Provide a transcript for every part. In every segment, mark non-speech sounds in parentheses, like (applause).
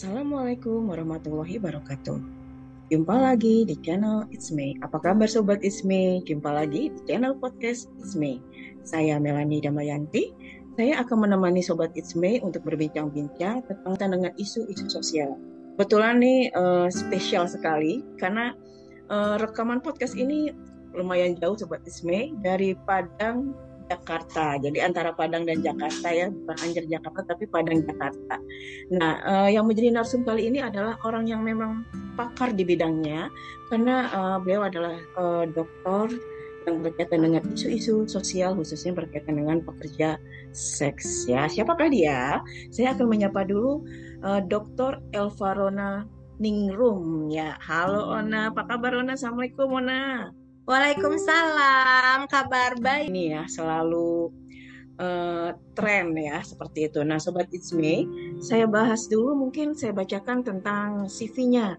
Assalamualaikum warahmatullahi wabarakatuh. Jumpa lagi di channel It's Me. Apa kabar Sobat It's Me? Jumpa lagi di channel podcast It's Me. Saya Melani Damayanti. Saya akan menemani Sobat It's Me untuk berbincang-bincang tentang dengan isu-isu sosial. Kebetulan nih uh, spesial sekali karena uh, rekaman podcast ini lumayan jauh Sobat It's Me dari Padang Jakarta. Jadi antara Padang dan Jakarta ya, bukan Anjar Jakarta tapi Padang Jakarta. Nah, uh, yang menjadi narsum kali ini adalah orang yang memang pakar di bidangnya karena uh, beliau adalah uh, dokter yang berkaitan dengan isu-isu sosial khususnya berkaitan dengan pekerja seks ya. Siapakah dia? Saya akan menyapa dulu uh, Dr. Elvarona Ningrum ya. Halo Ona, apa kabar Ona? Assalamualaikum Ona. Waalaikumsalam, kabar baik. Ini ya selalu uh, tren ya seperti itu. Nah, sobat It's Me, saya bahas dulu mungkin saya bacakan tentang CV-nya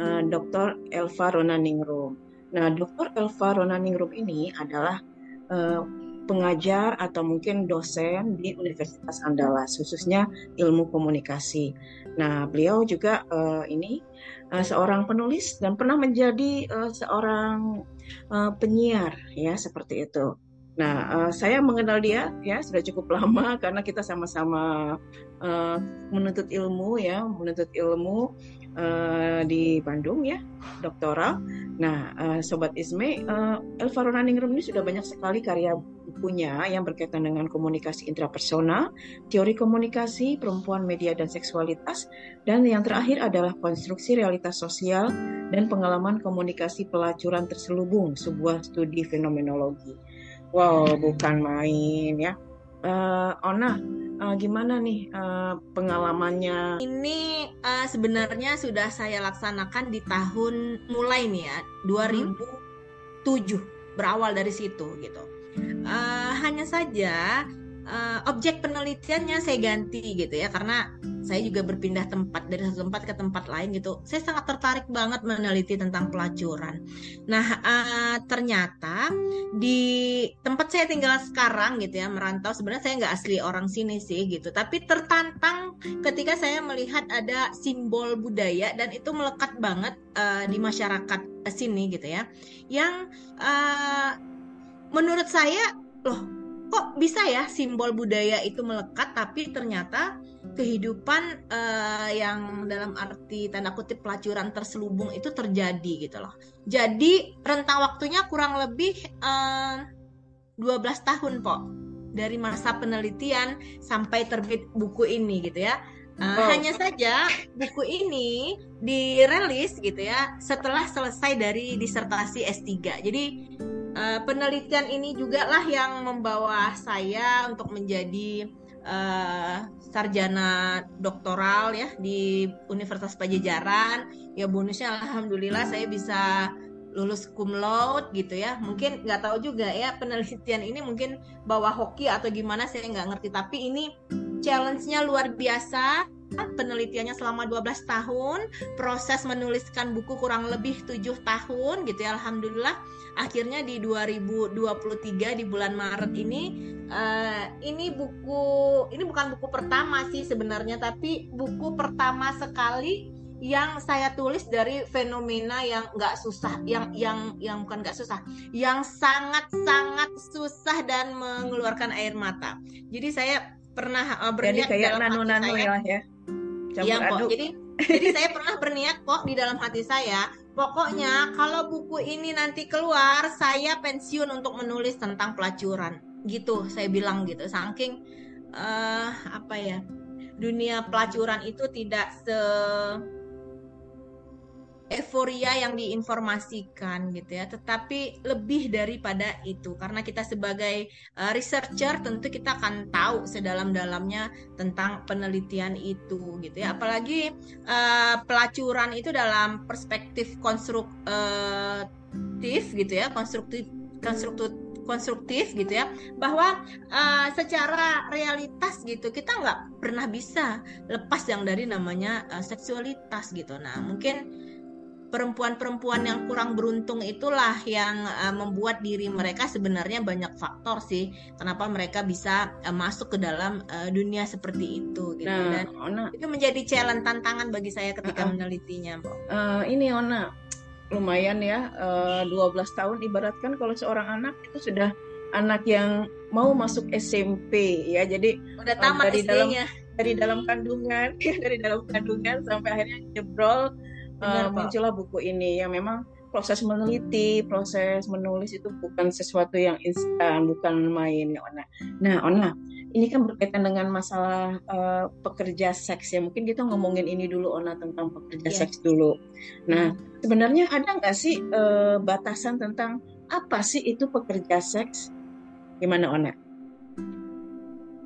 uh, eh, Dr. Elva Ronaningrum. Nah, Dr. Elva Ronaningrum ini adalah uh, pengajar atau mungkin dosen di Universitas Andalas, khususnya ilmu komunikasi. Nah, beliau juga uh, ini uh, seorang penulis dan pernah menjadi uh, seorang uh, penyiar ya seperti itu. Nah, saya mengenal dia ya sudah cukup (laughs) lama karena kita sama-sama menuntut ilmu ya, menuntut ilmu uh, di Bandung ya, doktoral. Nah, uh, sobat Isme, uh, Elva Ronaningrum ini sudah banyak sekali karya bukunya yang berkaitan dengan komunikasi intrapersonal, teori komunikasi, perempuan, media dan seksualitas, dan yang terakhir adalah konstruksi realitas sosial dan pengalaman komunikasi pelacuran terselubung, sebuah studi fenomenologi. Wow, bukan main ya. Uh, Ona, uh, gimana nih uh, pengalamannya? Ini uh, sebenarnya sudah saya laksanakan di tahun mulai nih ya, 2007 hmm. berawal dari situ gitu. Uh, hanya saja uh, objek penelitiannya saya ganti gitu ya karena saya juga berpindah tempat dari satu tempat ke tempat lain gitu. Saya sangat tertarik banget meneliti tentang pelacuran. Nah, uh, ternyata di tempat saya tinggal sekarang gitu ya, merantau sebenarnya saya nggak asli orang sini sih gitu, tapi tertantang ketika saya melihat ada simbol budaya dan itu melekat banget uh, di masyarakat sini gitu ya. Yang uh, menurut saya loh kok bisa ya simbol budaya itu melekat tapi ternyata kehidupan uh, yang dalam arti tanda kutip pelacuran terselubung itu terjadi gitu loh. Jadi rentang waktunya kurang lebih uh, eh, 12 tahun kok dari masa penelitian sampai terbit buku ini gitu ya. Uh, oh. Hanya saja buku ini dirilis gitu ya setelah selesai dari disertasi S3. Jadi uh, penelitian ini juga lah yang membawa saya untuk menjadi uh, sarjana doktoral ya di Universitas Pajajaran. Ya bonusnya alhamdulillah saya bisa lulus cum laude gitu ya. Mungkin nggak tahu juga ya penelitian ini mungkin bawa hoki atau gimana saya nggak ngerti. Tapi ini challenge-nya luar biasa penelitiannya selama 12 tahun, proses menuliskan buku kurang lebih tujuh tahun gitu ya alhamdulillah. Akhirnya di 2023 di bulan Maret ini uh, ini buku ini bukan buku pertama sih sebenarnya tapi buku pertama sekali yang saya tulis dari fenomena yang nggak susah, yang yang yang bukan nggak susah, yang sangat sangat susah dan mengeluarkan air mata. Jadi saya pernah uh, berniat Jadi kayak nano-nano ya, ya Iya kok. Jadi jadi saya pernah berniat kok di dalam hati saya, pokoknya kalau buku ini nanti keluar, saya pensiun untuk menulis tentang pelacuran. Gitu, saya bilang gitu. Saking uh, apa ya? Dunia pelacuran itu tidak se euforia yang diinformasikan gitu ya. Tetapi lebih daripada itu karena kita sebagai uh, researcher tentu kita akan tahu sedalam-dalamnya tentang penelitian itu gitu ya. Apalagi uh, pelacuran itu dalam perspektif konstruktif gitu ya konstruktif konstruktif konstruktif gitu ya. Bahwa uh, secara realitas gitu kita nggak pernah bisa lepas yang dari namanya uh, seksualitas gitu. Nah mungkin perempuan-perempuan yang kurang beruntung itulah yang uh, membuat diri mereka sebenarnya banyak faktor sih kenapa mereka bisa uh, masuk ke dalam uh, dunia seperti itu gitu. Nah, dan Ona, itu menjadi challenge tantangan bagi saya ketika uh, menelitinya uh, ini Ona lumayan ya uh, 12 tahun. Ibaratkan kalau seorang anak itu sudah anak yang mau masuk SMP ya. Jadi udah tamat dari dalam dari dalam kandungan (laughs) dari dalam kandungan sampai akhirnya jebrol uh, muncullah buku ini yang memang proses meneliti, proses menulis itu bukan sesuatu yang instan, bukan main ya Ona. Nah Ona, ini kan berkaitan dengan masalah uh, pekerja seks ya. Mungkin kita ngomongin ini dulu Ona tentang pekerja yeah. seks dulu. Nah sebenarnya ada nggak sih uh, batasan tentang apa sih itu pekerja seks? Gimana Ona?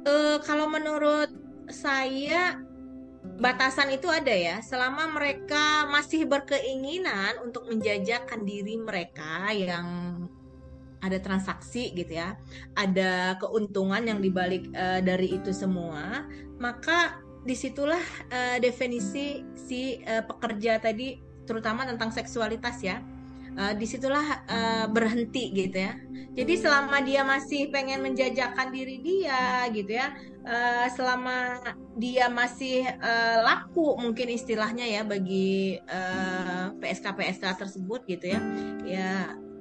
Uh, kalau menurut saya batasan itu ada ya. Selama mereka masih berkeinginan untuk menjajakan diri mereka yang ada transaksi gitu ya ada keuntungan yang dibalik uh, dari itu semua maka di situlah uh, definisi si uh, pekerja tadi terutama tentang seksualitas ya uh, di situlah uh, berhenti gitu ya. Jadi selama dia masih pengen menjajakan diri dia gitu ya, uh, selama dia masih uh, laku mungkin istilahnya ya bagi uh, PSK PSK tersebut gitu ya, ya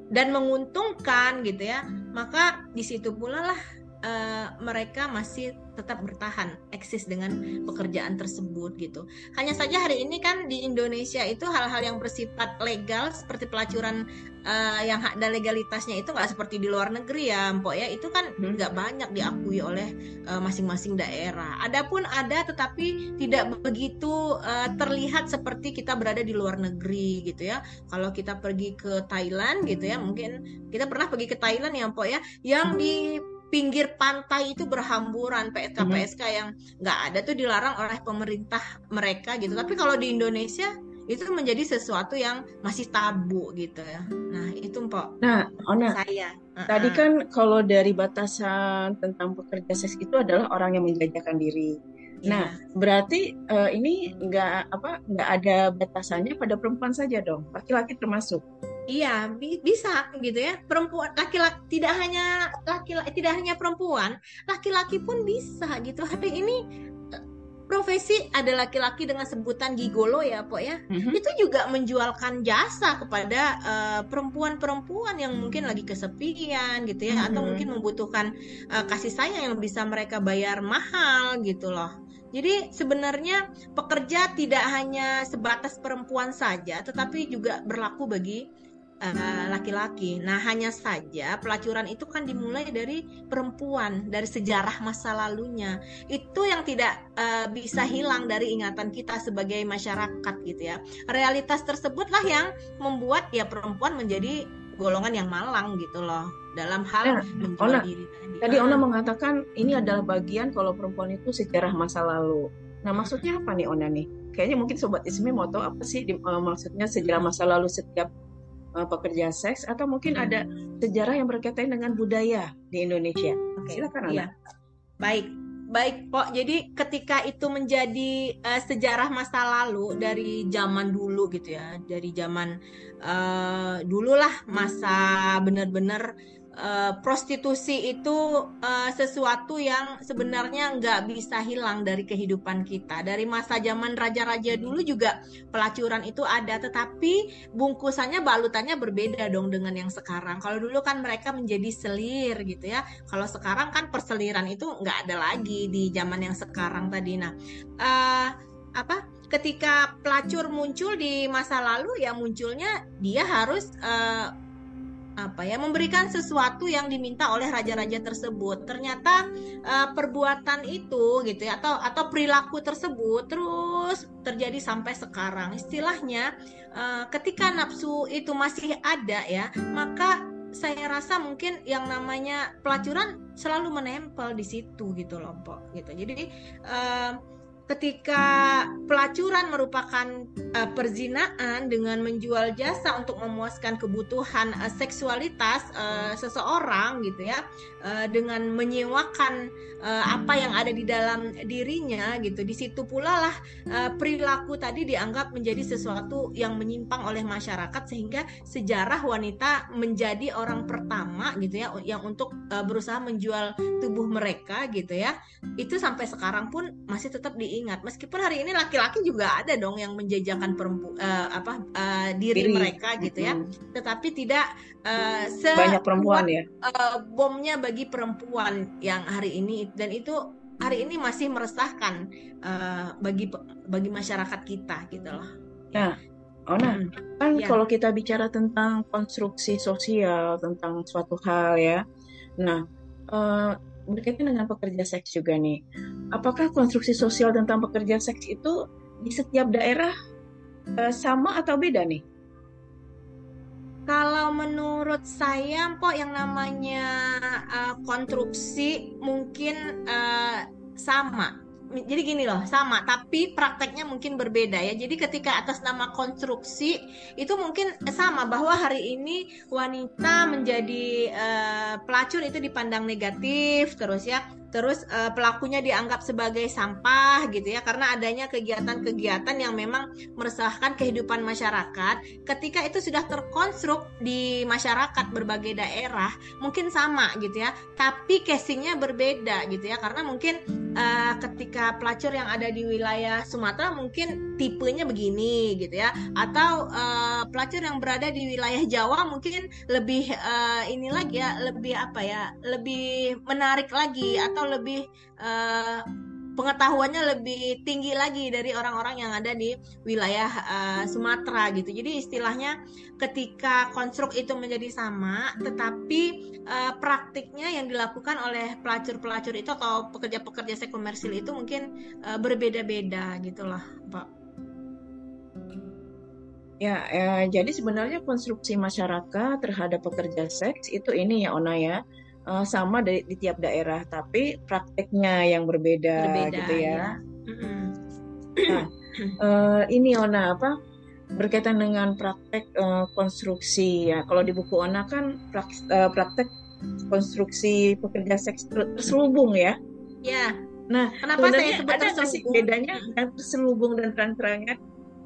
dan menguntungkan gitu ya, maka di situ pula lah uh, mereka masih tetap bertahan eksis dengan pekerjaan tersebut gitu. Hanya saja hari ini kan di Indonesia itu hal-hal yang bersifat legal seperti pelacuran uh, yang ada legalitasnya itu nggak seperti di luar negeri ya, Mpok ya. Itu kan hmm. nggak banyak diakui oleh uh, masing-masing daerah. Adapun ada tetapi tidak begitu uh, terlihat seperti kita berada di luar negeri gitu ya. Kalau kita pergi ke Thailand gitu ya, mungkin kita pernah pergi ke Thailand ya, Mpok ya, yang di pinggir pantai itu berhamburan PSK PSK hmm. yang nggak ada tuh dilarang oleh pemerintah mereka gitu. Tapi kalau di Indonesia itu menjadi sesuatu yang masih tabu gitu ya. Nah itu mpok. Nah Ona saya. Tadi kan kalau dari batasan tentang pekerja seks itu adalah orang yang menjajakan diri. Ya. Nah, berarti uh, ini nggak apa nggak ada batasannya pada perempuan saja dong, laki-laki termasuk. Iya, bi bisa gitu ya. Perempuan laki-laki tidak hanya laki-laki tidak hanya perempuan, laki-laki pun bisa gitu. (laughs) Hari ini eh, profesi ada laki-laki dengan sebutan gigolo ya, Pok ya. Mm-hmm. Itu juga menjualkan jasa kepada uh, perempuan-perempuan yang mungkin lagi kesepian gitu ya mm-hmm. atau mungkin membutuhkan uh, kasih sayang yang bisa mereka bayar mahal gitu loh. Jadi sebenarnya pekerja tidak hanya sebatas perempuan saja, tetapi juga berlaku bagi laki-laki. Uh, nah, hanya saja pelacuran itu kan dimulai dari perempuan, dari sejarah masa lalunya. Itu yang tidak uh, bisa hilang dari ingatan kita sebagai masyarakat gitu ya. Realitas tersebutlah yang membuat ya perempuan menjadi golongan yang malang gitu loh dalam hal nah, menjual Ona, diri tadi. Tadi Ona mengatakan ini adalah bagian kalau perempuan itu sejarah masa lalu. Nah, maksudnya apa nih Ona nih? Kayaknya mungkin sobat Ismi mau tahu apa sih di, uh, maksudnya sejarah masa lalu setiap uh, pekerja seks atau mungkin ada sejarah yang berkaitan dengan budaya di Indonesia. Okay. Silakan Iya. Baik, baik Pok. Jadi ketika itu menjadi uh, sejarah masa lalu dari zaman dulu gitu ya, dari zaman uh, dululah masa benar-benar uh, prostitusi itu uh, sesuatu yang sebenarnya nggak bisa hilang dari kehidupan kita. Dari masa zaman raja-raja dulu juga pelacuran itu ada, tetapi bungkusannya balutannya berbeda dong dengan yang sekarang. Kalau dulu kan mereka menjadi selir gitu ya. Kalau sekarang kan perseliran itu nggak ada lagi di zaman yang sekarang tadi. Nah, uh, apa? Ketika pelacur muncul di masa lalu ya munculnya dia harus uh, apa ya memberikan sesuatu yang diminta oleh raja-raja tersebut. Ternyata uh, perbuatan itu gitu ya atau atau perilaku tersebut terus terjadi sampai sekarang. Istilahnya uh, ketika nafsu itu masih ada ya maka saya rasa mungkin yang namanya pelacuran selalu menempel di situ gitu loh Pok gitu. Jadi uh, ketika pelacuran merupakan uh, perzinaan dengan menjual jasa untuk memuaskan kebutuhan uh, seksualitas uh, seseorang gitu ya uh, dengan menyewakan uh, apa yang ada di dalam dirinya gitu. Di situ pula lah uh, perilaku tadi dianggap menjadi sesuatu yang menyimpang oleh masyarakat sehingga sejarah wanita menjadi orang pertama gitu ya yang untuk uh, berusaha menjual tubuh mereka gitu ya. Itu sampai sekarang pun masih tetap di diingat. Meskipun hari ini laki-laki juga ada dong yang menjajakan perempu uh, apa uh, diri, diri. mereka gitu ya. Tetapi tidak uh, banyak perempuan ya uh, bomnya bagi perempuan yang hari ini dan itu hari ini masih meresahkan uh, bagi bagi masyarakat kita gitu loh nah Ona, hmm. kan ya. kalau kita bicara tentang konstruksi sosial tentang suatu hal ya, nah uh, berkaitan dengan pekerja seks juga nih. Apakah konstruksi sosial tentang pekerja seks itu di setiap daerah uh, sama atau beda nih? Kalau menurut saya, Mpok, yang namanya uh, konstruksi mungkin uh, sama. Jadi gini loh sama tapi prakteknya mungkin berbeda ya. Jadi ketika atas nama konstruksi itu mungkin sama bahwa hari ini wanita menjadi uh, pelacur itu dipandang negatif terus ya terus uh, pelakunya dianggap sebagai sampah gitu ya karena adanya kegiatan-kegiatan yang memang meresahkan kehidupan masyarakat. Ketika itu sudah terkonstruk di masyarakat berbagai daerah mungkin sama gitu ya tapi casingnya berbeda gitu ya. Karena mungkin uh, ketika pelacur yang ada di wilayah Sumatera mungkin tipenya begini gitu ya. Atau uh, pelacur yang berada di wilayah Jawa mungkin lebih uh, ini lagi ya lebih apa ya lebih menarik lagi atau atau lebih uh, pengetahuannya lebih tinggi lagi dari orang-orang yang ada di wilayah uh, Sumatera gitu. Jadi istilahnya ketika konstruk itu menjadi sama, tetapi uh, praktiknya yang dilakukan oleh pelacur-pelacur itu atau pekerja-pekerja seks komersil itu mungkin uh, berbeda-beda gitulah, Pak. Ya, ya, jadi sebenarnya konstruksi masyarakat terhadap pekerja seks itu ini ya Ona ya uh, sama di, di tiap daerah, tapi prakteknya yang berbeda, berbeda gitu ya. ya. Nah, uh, ini Ona apa berkaitan dengan praktek uh, konstruksi ya. Kalau di buku Ona kan prak, uh, praktek konstruksi pekerja seks terselubung ya. Ya. Nah, kenapa saya sebut ada terselubung? bedanya yang terselubung dan terang-terangan?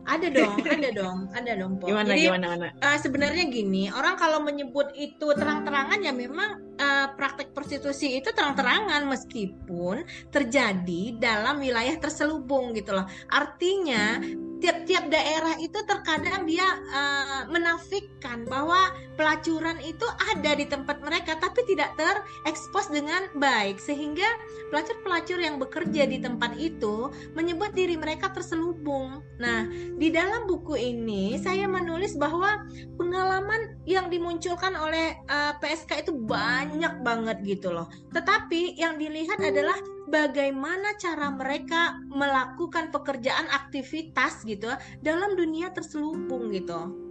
Ada dong, ada dong, ada dong. Po. Gimana, Jadi, gimana, gimana? Uh, sebenarnya gini, orang kalau menyebut itu terang-terangan ya memang uh, praktek prostitusi itu terang-terangan meskipun terjadi dalam wilayah terselubung gitu loh. Artinya tiap-tiap daerah itu terkadang dia uh, menafikan bahwa pelacuran itu ada di tempat mereka tapi tidak terekspos dengan baik sehingga pelacur-pelacur yang bekerja di tempat itu menyebut diri mereka terselubung. Nah, di dalam buku ini saya menulis bahwa pengalaman yang dimunculkan oleh uh, eh, PSK itu banyak banget gitu loh. Tetapi yang dilihat adalah bagaimana cara mereka melakukan pekerjaan aktivitas gitu dalam dunia terselubung gitu.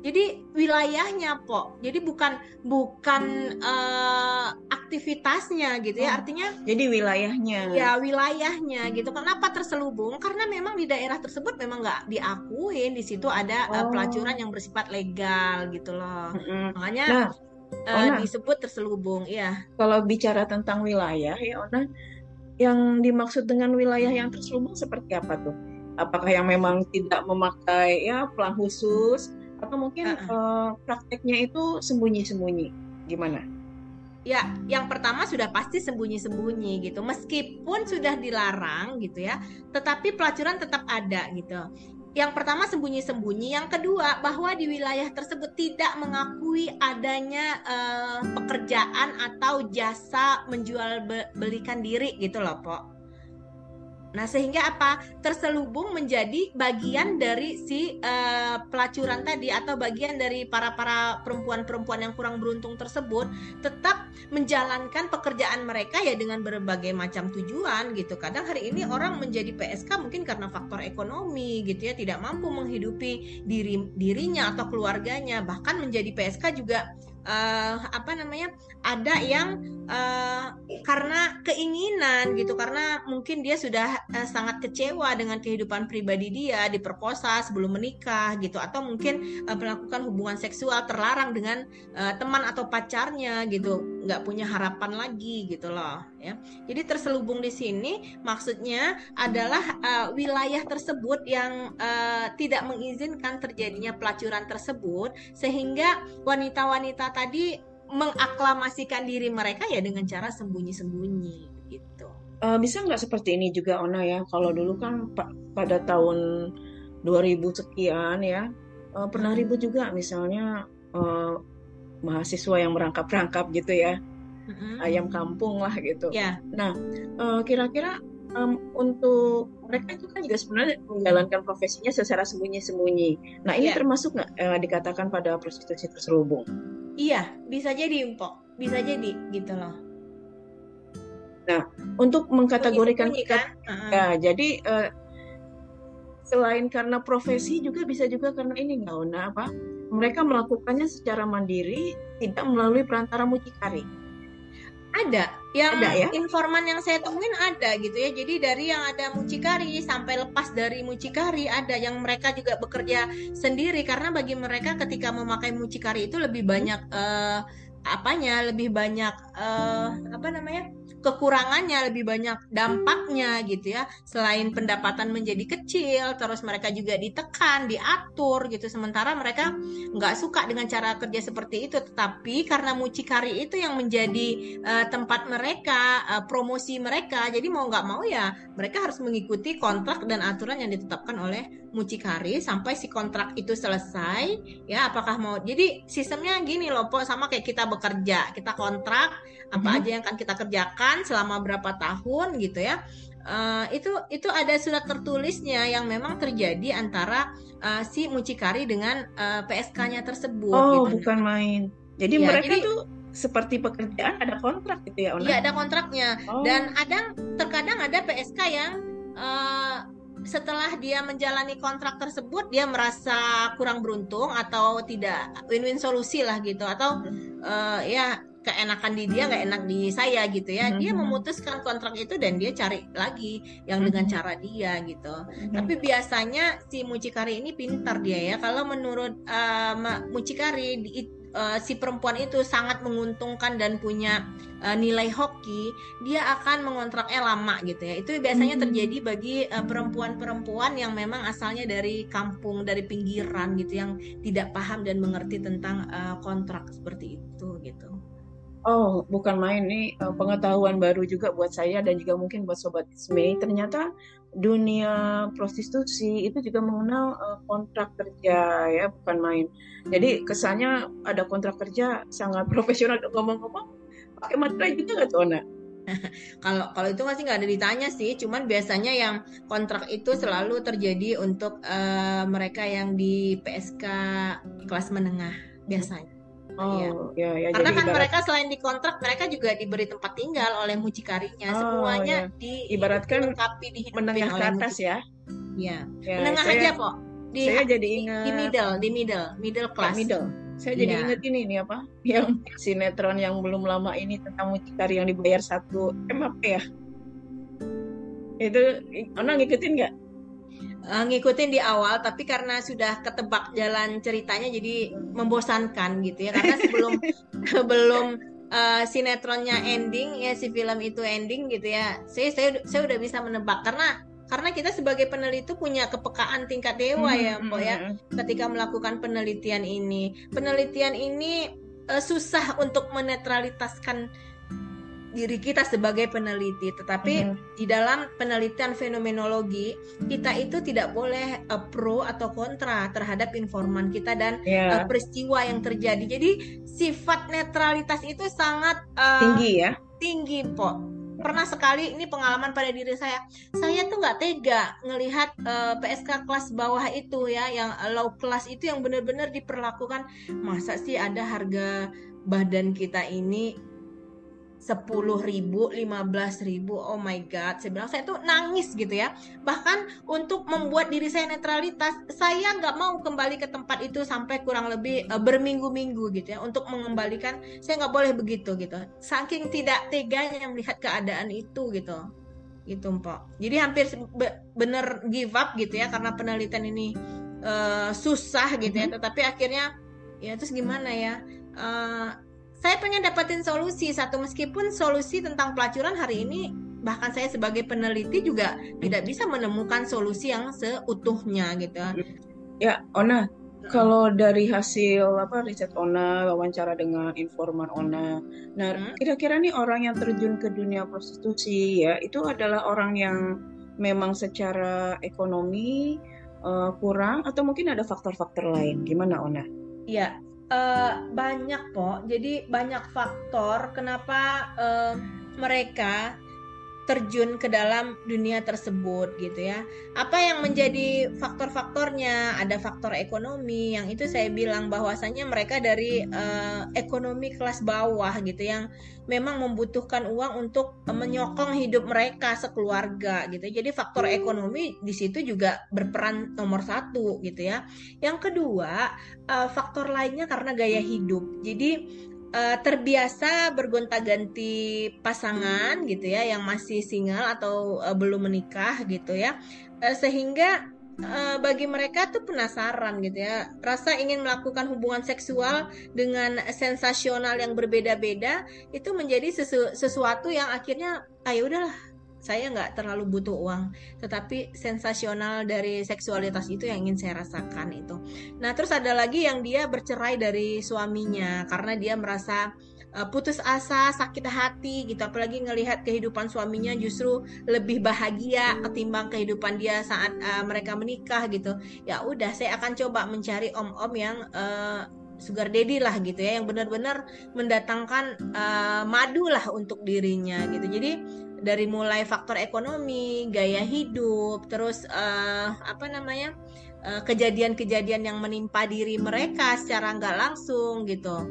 Jadi wilayahnya po, jadi bukan bukan uh, aktivitasnya gitu ya, oh, artinya. Jadi wilayahnya. Ya wilayahnya gitu. Kenapa terselubung? Karena memang di daerah tersebut memang nggak diakuin di situ ada oh. uh, pelacuran yang bersifat legal gitu loh. Mm -hmm. Makanya nah, uh, disebut terselubung, ya. Kalau bicara tentang wilayah ya Ona, yang dimaksud dengan wilayah yang terselubung seperti apa tuh? Apakah yang memang tidak memakai ya pelang khusus atau mungkin uh -uh. Uh, prakteknya itu sembunyi-sembunyi? Gimana? Ya, yang pertama sudah pasti sembunyi-sembunyi gitu. Meskipun sudah dilarang gitu ya, tetapi pelacuran tetap ada gitu yang pertama sembunyi-sembunyi, yang kedua bahwa di wilayah tersebut tidak mengakui adanya uh, pekerjaan atau jasa menjual belikan diri gitu loh, Pok. Nah, sehingga apa? Terselubung menjadi bagian dari si uh, pelacuran tadi atau bagian dari para para perempuan-perempuan yang kurang beruntung tersebut tetap menjalankan pekerjaan mereka ya dengan berbagai macam tujuan gitu. Kadang hari ini orang menjadi PSK mungkin karena faktor ekonomi gitu ya, tidak mampu menghidupi diri dirinya atau keluarganya. Bahkan menjadi PSK juga uh, apa namanya ada yang uh, karena keinginan gitu karena mungkin dia sudah uh, sangat kecewa dengan kehidupan pribadi dia diperkosa sebelum menikah gitu atau mungkin uh, melakukan hubungan seksual terlarang dengan uh, teman atau pacarnya gitu nggak punya harapan lagi gitu loh ya jadi terselubung di sini maksudnya adalah uh, wilayah tersebut yang uh, tidak mengizinkan terjadinya pelacuran tersebut sehingga wanita-wanita tadi mengaklamasikan diri mereka ya dengan cara sembunyi-sembunyi gitu. Uh, bisa nggak seperti ini juga Ona ya? Kalau dulu kan pa pada tahun 2000 sekian ya uh, pernah ribut juga misalnya uh, mahasiswa yang merangkap-rangkap gitu ya, mm-hmm. ayam kampung lah gitu. Yeah. Nah kira-kira um, untuk mereka itu kan juga sebenarnya menjalankan profesinya secara sembunyi-sembunyi. Nah ini yeah. termasuk nggak uh, dikatakan pada prostitusi terselubung? Iya, bisa jadi Mpok, bisa jadi gitu loh. Nah, untuk mengkategorikan kan? uh-huh. ya, jadi uh, selain karena profesi juga bisa juga karena ini nggak apa mereka melakukannya secara mandiri tidak melalui perantara mucikari ada. Yang ada, ya? informan yang saya temuin ada gitu ya. Jadi dari yang ada mucikari sampai lepas dari mucikari ada yang mereka juga bekerja sendiri. Karena bagi mereka ketika memakai mucikari itu lebih banyak uh, apanya lebih banyak uh, apa namanya kekurangannya lebih banyak dampaknya gitu ya. Selain pendapatan menjadi kecil terus mereka juga ditekan diatur gitu. Sementara mereka nggak suka dengan cara kerja seperti itu. Tetapi karena mucikari itu yang menjadi uh, tempat mereka uh, promosi mereka jadi mau nggak mau ya mereka harus mengikuti kontrak dan aturan yang ditetapkan oleh mucikari sampai si kontrak itu selesai ya apakah mau jadi sistemnya gini loh po sama kayak kita bekerja kita kontrak apa hmm. aja yang akan kita kerjakan selama berapa tahun gitu ya uh, itu itu ada surat tertulisnya yang memang terjadi antara uh, si mucikari dengan uh, PSK-nya tersebut oh gitu. bukan main jadi ya, mereka jadi, tuh seperti pekerjaan ada kontrak gitu ya Iya ada kontraknya oh. dan ada terkadang ada PSK yang uh, setelah dia menjalani kontrak tersebut dia merasa kurang beruntung atau tidak win-win solusi lah gitu. Atau uh, ya keenakan di dia nggak enak di saya gitu ya. Dia memutuskan kontrak itu dan dia cari lagi yang dengan cara dia gitu. Tapi biasanya si mucikari ini pintar dia ya. Kalau menurut uh, mucikari uh, si perempuan itu sangat menguntungkan dan punya uh, nilai hoki, dia akan mengontraknya lama gitu ya. Itu biasanya hmm. terjadi bagi perempuan perempuan-perempuan yang memang asalnya dari kampung, dari pinggiran gitu yang tidak paham dan mengerti tentang uh, kontrak seperti itu gitu. Oh, bukan main nih pengetahuan baru juga buat saya dan juga mungkin buat sobat Isme. Ternyata dunia prostitusi itu juga mengenal uh, kontrak kerja ya bukan main. Jadi kesannya ada kontrak kerja sangat (laughs) profesional ngomong-ngomong pakai materai juga nggak tuh (laughs) kalau kalau itu masih nggak ada ditanya sih cuman biasanya yang kontrak itu selalu terjadi untuk uh, mereka yang di PSK kelas menengah biasanya Oh, ya, ya. Karena kan ibarat... mereka selain dikontrak, mereka juga diberi tempat tinggal oleh mucikarinya. Oh, Semuanya ya. di ibaratkan di menengah ke atas ya. Iya. Ya, menengah saya, aja kok. Di, saya jadi ingat di middle, di middle, middle class. Ya, middle. Saya jadi ya. ingat ini nih apa? Yang sinetron yang belum lama ini tentang mucikari yang dibayar satu M apa ya? Itu Ona ngikutin nggak? Uh, ngikutin di awal tapi karena sudah ketebak jalan ceritanya jadi membosankan gitu ya. Karena sebelum (laughs) (laughs) belum uh, sinetronnya ending ya si film itu ending gitu ya saya saya saya udah bisa menebak. Karena karena kita sebagai peneliti punya kepekaan tingkat dewa ya Mbak ya ketika melakukan penelitian ini. Penelitian ini uh, susah untuk menetralitaskan diri kita sebagai peneliti, tetapi mm -hmm. di dalam penelitian fenomenologi kita itu tidak boleh uh, pro atau kontra terhadap informan kita dan yeah. uh, peristiwa yang terjadi. Jadi sifat netralitas itu sangat uh, tinggi ya, tinggi po. Pernah sekali ini pengalaman pada diri saya, saya tuh nggak tega ngelihat uh, PSK kelas bawah itu ya, yang low class itu yang benar-benar diperlakukan. Masa sih ada harga badan kita ini sepuluh ribu, lima belas ribu, oh my god, saya bilang saya tuh nangis gitu ya. Bahkan untuk membuat diri saya netralitas, saya nggak mau kembali ke tempat itu sampai kurang lebih uh, berminggu-minggu gitu ya. Untuk mengembalikan, saya nggak boleh begitu gitu. Saking tidak teganya melihat keadaan itu gitu, gitu Mpok. Jadi hampir bener give up gitu ya karena penelitian ini uh, susah gitu ya. Mm-hmm. Tetapi akhirnya ya terus gimana ya? Uh, saya pengen dapetin solusi satu meskipun solusi tentang pelacuran hari ini bahkan saya sebagai peneliti juga tidak bisa menemukan solusi yang seutuhnya gitu. Ya, Ona, kalau dari hasil apa riset Ona, wawancara dengan informan Ona, nah hmm? kira-kira nih orang yang terjun ke dunia prostitusi ya itu adalah orang yang memang secara ekonomi uh, kurang atau mungkin ada faktor-faktor lain? Gimana Ona? Ya, uh, banyak kok. Jadi banyak faktor kenapa uh, mereka terjun ke dalam dunia tersebut gitu ya. Apa yang menjadi faktor-faktornya? Ada faktor ekonomi yang itu saya bilang bahwasanya mereka dari uh, ekonomi kelas bawah gitu yang memang membutuhkan uang untuk menyokong hidup mereka sekeluarga gitu. Jadi faktor ekonomi di situ juga berperan nomor satu gitu ya. Yang kedua uh, faktor lainnya karena gaya hidup. Jadi uh, terbiasa bergonta-ganti pasangan gitu ya yang masih single atau uh, belum menikah gitu ya. Uh, sehingga uh, bagi mereka tuh penasaran gitu ya. Rasa ingin melakukan hubungan seksual dengan sensasional yang berbeda-beda itu menjadi sesu sesuatu yang akhirnya ayo ah, udahlah saya nggak terlalu butuh uang tetapi sensasional dari seksualitas itu yang ingin saya rasakan itu. Nah terus ada lagi yang dia bercerai dari suaminya karena dia merasa uh, putus asa sakit hati gitu. Apalagi ngelihat kehidupan suaminya justru lebih bahagia ketimbang kehidupan dia saat uh, mereka menikah gitu. Ya udah saya akan coba mencari om-om yang uh, sugar daddy lah gitu ya yang benar-benar mendatangkan uh, madu lah untuk dirinya gitu. Jadi dari mulai faktor ekonomi, gaya hidup, terus uh, apa namanya kejadian kejadian-kejadian yang menimpa diri mereka secara nggak langsung gitu,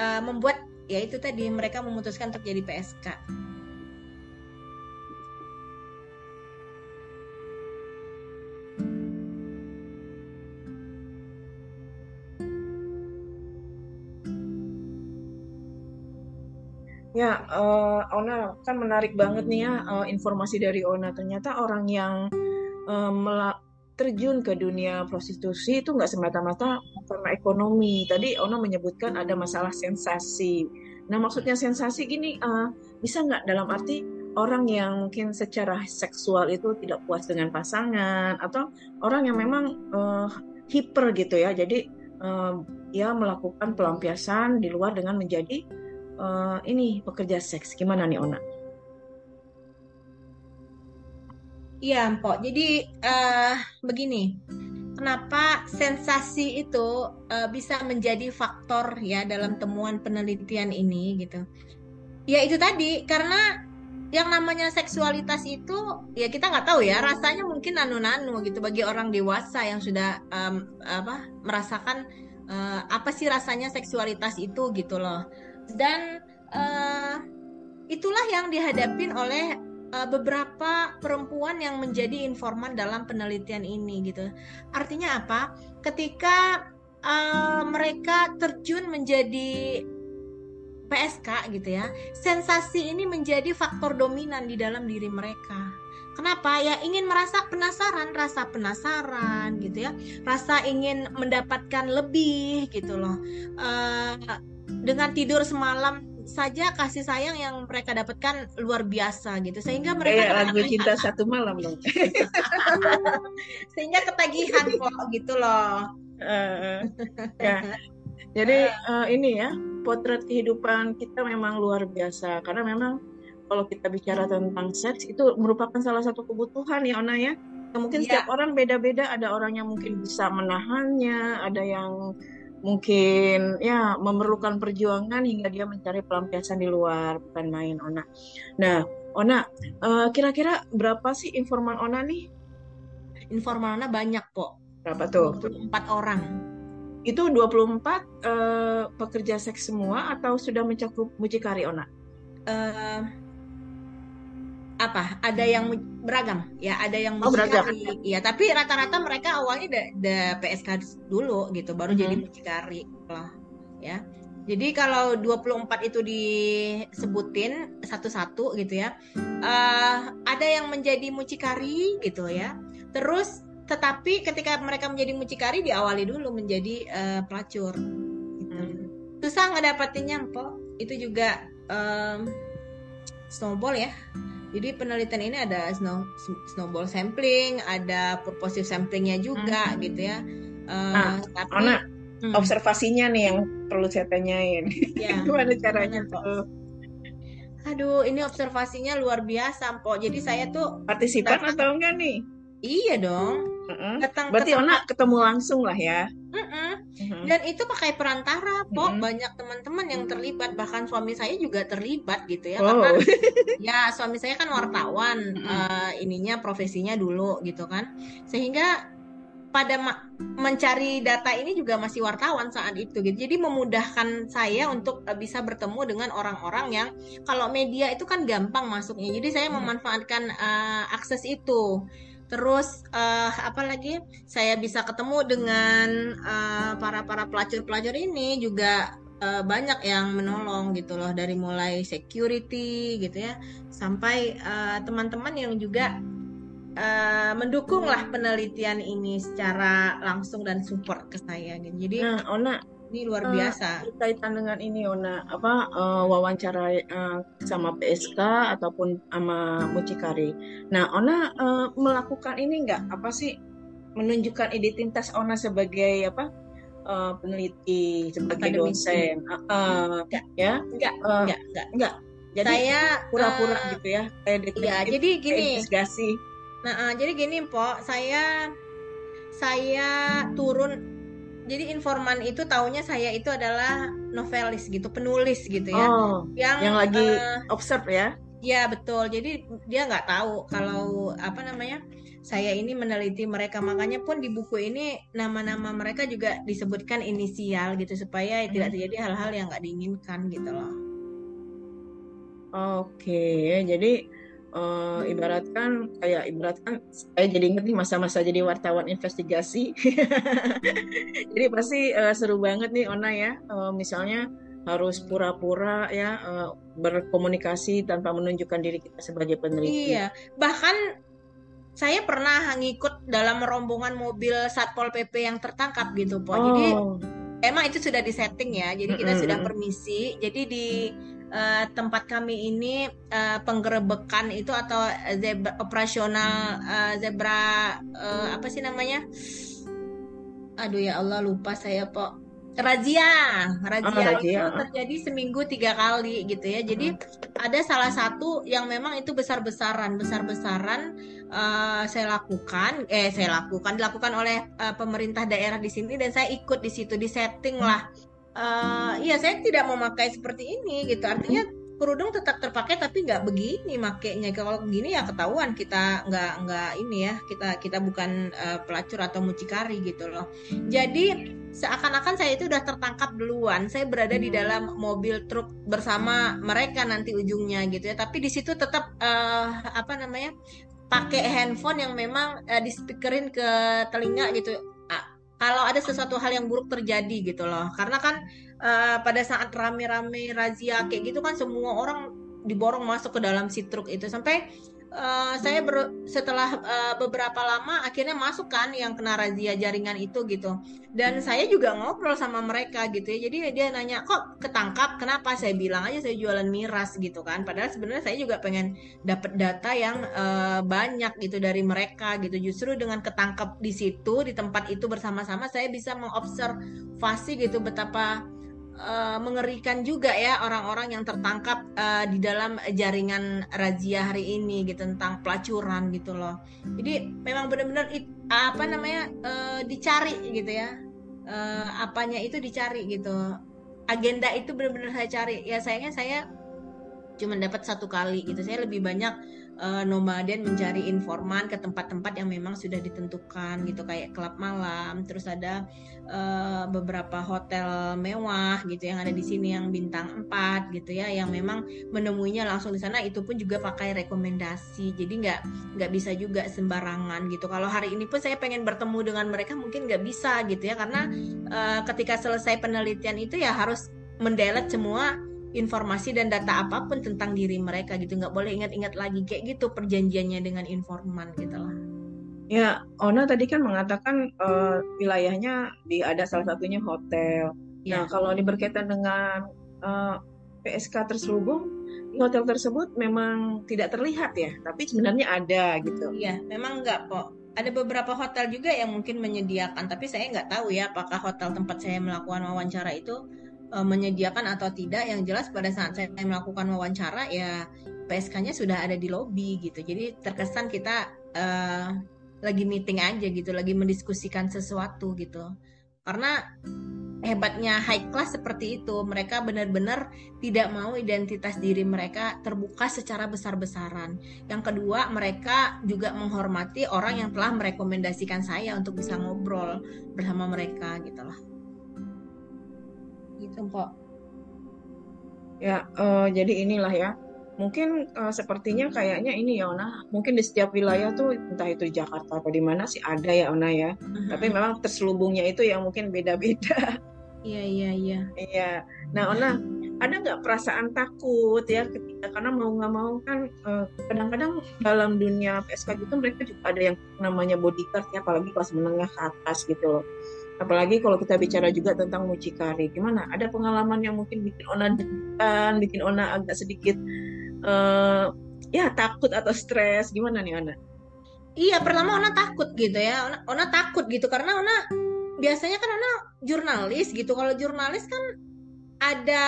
uh, membuat ya itu tadi mereka memutuskan untuk jadi PSK. Ya, uh, Ona kan menarik banget nih ya uh, informasi dari Ona. Ternyata orang yang uh, terjun ke dunia prostitusi itu nggak semata-mata karena ekonomi. Tadi Ona menyebutkan ada masalah sensasi. Nah, maksudnya sensasi gini, uh, bisa nggak dalam arti orang yang mungkin secara seksual itu tidak puas dengan pasangan atau orang yang memang uh, hiper gitu ya. Jadi uh, ya melakukan pelampiasan di luar dengan menjadi uh, ini pekerja seks. Gimana nih Ona? Iya, Mpok. Jadi uh, begini, kenapa sensasi itu uh, bisa menjadi faktor ya dalam temuan penelitian ini gitu? Ya itu tadi karena yang namanya seksualitas itu ya kita nggak tahu ya rasanya mungkin nanu-nanu gitu bagi orang dewasa yang sudah um, apa merasakan uh, apa sih rasanya seksualitas itu gitu loh dan uh, itulah yang dihadapin oleh uh, beberapa perempuan yang menjadi informan dalam penelitian ini gitu. Artinya apa? Ketika uh, mereka terjun menjadi PSK gitu ya, sensasi ini menjadi faktor dominan di dalam diri mereka. Kenapa? Ya ingin merasa penasaran, rasa penasaran gitu ya, rasa ingin mendapatkan lebih gitu loh. Uh, dengan tidur semalam saja kasih sayang yang mereka dapatkan luar biasa gitu. Sehingga mereka kayak lagu cinta satu malam dong. (laughs) Sehingga ketagihan kok gitu loh. Uh, ya. Jadi uh, ini ya potret kehidupan kita memang luar biasa. Karena memang kalau kita bicara tentang seks itu merupakan salah satu kebutuhan ya Ona ya. Mungkin ya. setiap orang beda-beda. Ada orang yang mungkin bisa menahannya ada yang mungkin ya memerlukan perjuangan hingga dia mencari pelampiasan di luar bukan main Ona. Nah, Ona, uh, kira-kira berapa sih informan Ona nih? Informan Ona banyak kok. Berapa tuh? 24 orang. Itu 24 uh, eh, pekerja seks semua atau sudah mencakup mucikari Ona? uh, apa ada yang beragam ya ada yang oh, mucikari oh, ya tapi rata-rata mereka awalnya ada, ada PSK dulu gitu baru mm -hmm. jadi mucikari lah ya jadi kalau 24 itu disebutin satu-satu gitu ya uh, ada yang menjadi mucikari gitu ya terus tetapi ketika mereka menjadi mucikari diawali dulu menjadi uh, pelacur gitu. hmm. susah ngedapetinnya po itu juga um, snowball ya jadi penelitian ini ada snow, snowball sampling, ada purposive samplingnya juga hmm. gitu ya. Uh, nah, tapi Ona, hmm. observasinya nih yang perlu saya tanyain. Ya, (laughs) Gimana caranya tuh? Aduh, ini observasinya luar biasa, Mpok. Jadi saya tuh partisipan atau enggak nih? Iya dong. Uh-uh. Datang Berarti Ona ketemu langsung lah ya. Uh-uh. Uh-huh. Dan itu pakai perantara, Pok. Uh-huh. Banyak teman-teman yang terlibat, bahkan suami saya juga terlibat gitu ya. Oh. Karena (laughs) ya suami saya kan wartawan, uh-huh. uh, ininya profesinya dulu gitu kan. Sehingga pada mencari data ini juga masih wartawan saat itu gitu. Jadi memudahkan saya untuk uh, bisa bertemu dengan orang-orang yang kalau media itu kan gampang masuknya. Jadi saya memanfaatkan uh, akses itu. Terus uh, apa lagi? Saya bisa ketemu dengan uh, para para pelacur-pelacur ini juga uh, banyak yang menolong gitu loh dari mulai security gitu ya sampai teman-teman uh, yang juga uh, mendukung lah penelitian ini secara langsung dan support ke saya gitu. Jadi nah, Ona ini luar eh, biasa. Uh, berkaitan dengan ini Ona, apa uh, wawancara uh, sama PSK ataupun sama mucikari. Nah, Ona uh, melakukan ini enggak apa sih menunjukkan identitas Ona sebagai apa uh, peneliti sebagai Akademisi. dosen, uh, uh, enggak, ya? Enggak, uh, enggak, enggak, enggak. Jadi saya pura-pura uh, gitu ya, kayak Iya, jadi gini. Investigasi. Nah, uh, jadi gini, Po, saya saya turun jadi informan itu taunya saya itu adalah novelis gitu, penulis gitu ya. Oh, yang yang lagi uh, observe ya. Ya betul. Jadi dia nggak tahu kalau apa namanya saya ini meneliti mereka. Makanya pun di buku ini nama-nama mereka juga disebutkan inisial gitu supaya hmm. tidak terjadi hal-hal yang nggak diinginkan gitu loh. Oke, jadi uh, ibaratkan kayak ibaratkan saya jadi inget nih masa-masa jadi wartawan investigasi. (laughs) Jadi pasti uh, seru banget nih Ona ya. Uh, misalnya harus pura-pura ya uh, berkomunikasi tanpa menunjukkan diri kita sebagai peneliti. Iya bahkan saya pernah ngikut dalam rombongan mobil satpol pp yang tertangkap gitu po oh. jadi emang itu sudah disetting ya jadi kita mm -hmm. sudah permisi. Jadi di uh, tempat kami ini uh, penggerebekan itu atau zebra operasional uh, zebra uh, apa sih namanya? Aduh ya Allah lupa saya kok. Razia, razia, oh, razia itu terjadi seminggu tiga kali gitu ya. Jadi hmm. ada salah satu yang memang itu besar-besaran, besar-besaran uh, saya lakukan, eh saya lakukan, dilakukan oleh uh, pemerintah daerah di sini dan saya ikut di situ, di setting lah uh, ya saya tidak memakai seperti ini gitu. Artinya kerudung tetap terpakai tapi nggak begini makainya. Kalau begini ya ketahuan kita nggak nggak ini ya kita kita bukan uh, pelacur atau mucikari gitu loh. Jadi seakan-akan saya itu udah tertangkap duluan. Saya berada di dalam mobil truk bersama mereka nanti ujungnya gitu ya. Tapi di situ tetap uh, apa namanya pakai handphone yang memang uh, speakerin ke telinga gitu kalau ada sesuatu hal yang buruk terjadi gitu loh. Karena kan uh, pada saat rame-rame razia kayak gitu kan semua orang diborong masuk ke dalam si truk itu. Sampai uh, saya ber, setelah uh, beberapa lama akhirnya masuk kan yang kena razia jaringan itu gitu. Dan saya juga ngobrol sama mereka gitu ya. Jadi dia nanya kok ketangkap? Kenapa? Saya bilang aja saya jualan miras gitu kan. Padahal sebenarnya saya juga pengen dapat data yang uh, banyak gitu dari mereka gitu. Justru dengan ketangkap di situ di tempat itu bersama-sama saya bisa mengobservasi gitu betapa uh, mengerikan juga ya orang-orang yang tertangkap uh, di dalam jaringan razia hari ini gitu tentang pelacuran gitu loh. Jadi memang benar-benar apa namanya uh, dicari gitu ya. Uh, apanya itu dicari gitu. Agenda itu benar-benar saya cari. Ya sayangnya saya cuma dapat satu kali gitu saya lebih banyak uh, nomaden mencari informan ke tempat-tempat yang memang sudah ditentukan gitu kayak klub malam terus ada uh, beberapa hotel mewah gitu yang ada di sini yang bintang 4 gitu ya yang memang menemuinya langsung di sana. Itu pun juga pakai rekomendasi. Jadi nggak nggak bisa juga sembarangan gitu. Kalau hari ini pun saya pengen bertemu dengan mereka mungkin nggak bisa gitu ya. Karena uh, ketika selesai penelitian itu ya harus mendelete semua informasi dan data apa pun tentang diri mereka gitu. Nggak boleh ingat-ingat lagi kayak gitu perjanjiannya dengan informan gitu lah. Ya Ona tadi kan mengatakan uh, wilayahnya di ada salah satunya hotel. Ya. nah kalau ini berkaitan dengan uh, eh, PSK terselubung di hotel tersebut memang tidak terlihat ya tapi sebenarnya ada gitu. Iya memang enggak kok. Ada beberapa hotel juga yang mungkin menyediakan tapi saya nggak tahu ya apakah hotel tempat saya melakukan wawancara itu uh, menyediakan atau tidak yang jelas pada saat saya melakukan wawancara ya PSK-nya sudah ada di lobby gitu. Jadi terkesan kita uh, lagi meeting aja gitu lagi mendiskusikan sesuatu gitu. Karena hebatnya high class seperti itu mereka benar-benar tidak mau identitas diri mereka terbuka secara besar-besaran. Yang kedua mereka juga menghormati orang yang telah merekomendasikan saya untuk bisa ngobrol bersama mereka gitu lah gitu. Kok ya uh, jadi inilah ya. Mungkin uh, sepertinya kayaknya ini ya Ona. Mungkin di setiap wilayah tuh entah itu di Jakarta atau di mana sih ada ya Ona ya. Uh-huh. tapi memang terselubungnya itu yang mungkin beda-beda. Iya iya iya. Iya. Nah Ona ada nggak perasaan takut ya ketika karena mau nggak mau kan eh, kadang-kadang dalam dunia PSK gitu mereka juga ada yang namanya bodyguard ya apalagi kelas menengah ke atas gitu loh apalagi kalau kita bicara juga tentang mucikari. Gimana? Ada pengalaman yang mungkin bikin ona degan bikin ona agak sedikit uh, ya takut atau stres. Gimana nih ona? Iya pertama ona takut gitu ya. Ona, ona takut gitu. Karena ona biasanya kan ona jurnalis gitu. Kalau jurnalis kan ada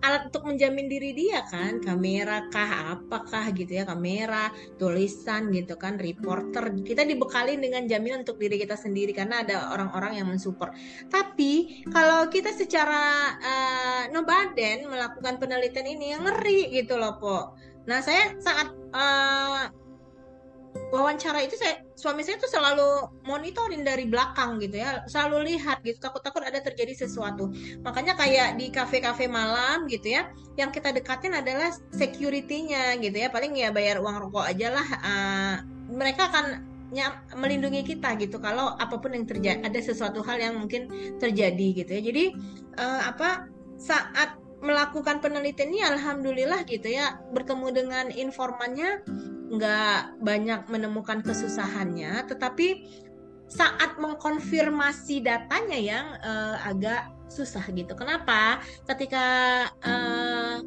alat untuk menjamin diri dia kan? Kamera kah apakah gitu ya? Kamera tulisan gitu kan reporter. Kita dibekali dengan jaminan untuk diri kita sendiri karena ada orang-orang yang mensupport. Tapi kalau kita secara uh, nobaden melakukan penelitian ini yang ngeri gitu loh po. Nah saya sangat uh, wawancara itu saya suami saya tuh selalu monitorin dari belakang gitu ya selalu lihat gitu takut-takut ada terjadi sesuatu. Makanya kayak di kafe-kafe malam gitu ya yang kita dekatin adalah security-nya gitu ya paling ya bayar uang rokok aja lah uh, mereka akan melindungi kita gitu kalau apa pun yang terjadi ada sesuatu hal yang mungkin terjadi gitu ya. Jadi uh, apa saat melakukan penelitian ini alhamdulillah gitu ya bertemu dengan informannya nggak banyak menemukan kesusahannya, tetapi saat mengkonfirmasi datanya yang uh, agak susah gitu. Kenapa? Ketika uh,